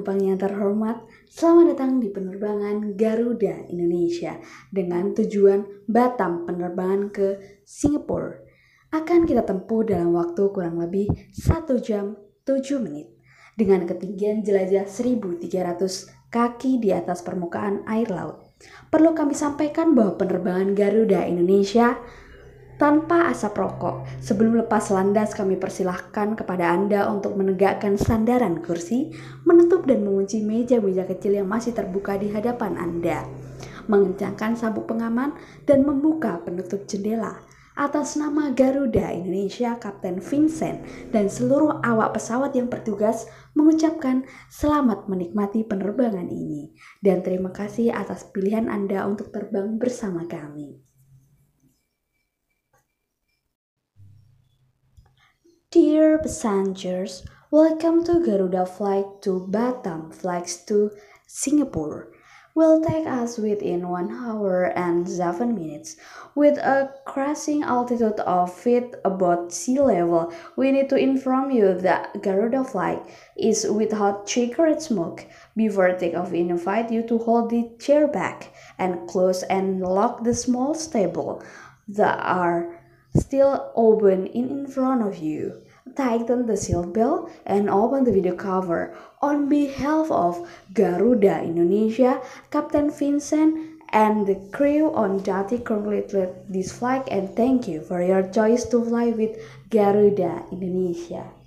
penumpang yang terhormat, selamat datang di penerbangan Garuda Indonesia dengan tujuan Batam penerbangan ke Singapura. Akan kita tempuh dalam waktu kurang lebih 1 jam 7 menit dengan ketinggian jelajah 1300 kaki di atas permukaan air laut. Perlu kami sampaikan bahwa penerbangan Garuda Indonesia tanpa asap rokok. Sebelum lepas landas, kami persilahkan kepada Anda untuk menegakkan sandaran kursi, menutup dan mengunci meja-meja kecil yang masih terbuka di hadapan Anda, mengencangkan sabuk pengaman, dan membuka penutup jendela. Atas nama Garuda Indonesia, Kapten Vincent, dan seluruh awak pesawat yang bertugas mengucapkan selamat menikmati penerbangan ini. Dan terima kasih atas pilihan Anda untuk terbang bersama kami. Dear passengers, welcome to Garuda flight to Batam flights to Singapore. Will take us within 1 hour and 7 minutes. With a crashing altitude of feet above sea level, we need to inform you that Garuda flight is without cigarette smoke. Before takeoff, we invite you to hold the chair back and close and lock the small stable that are still open in front of you. Tighten the seat belt and open the video cover. On behalf of Garuda Indonesia, Captain Vincent and the crew on duty congratulate this flight and thank you for your choice to fly with Garuda Indonesia.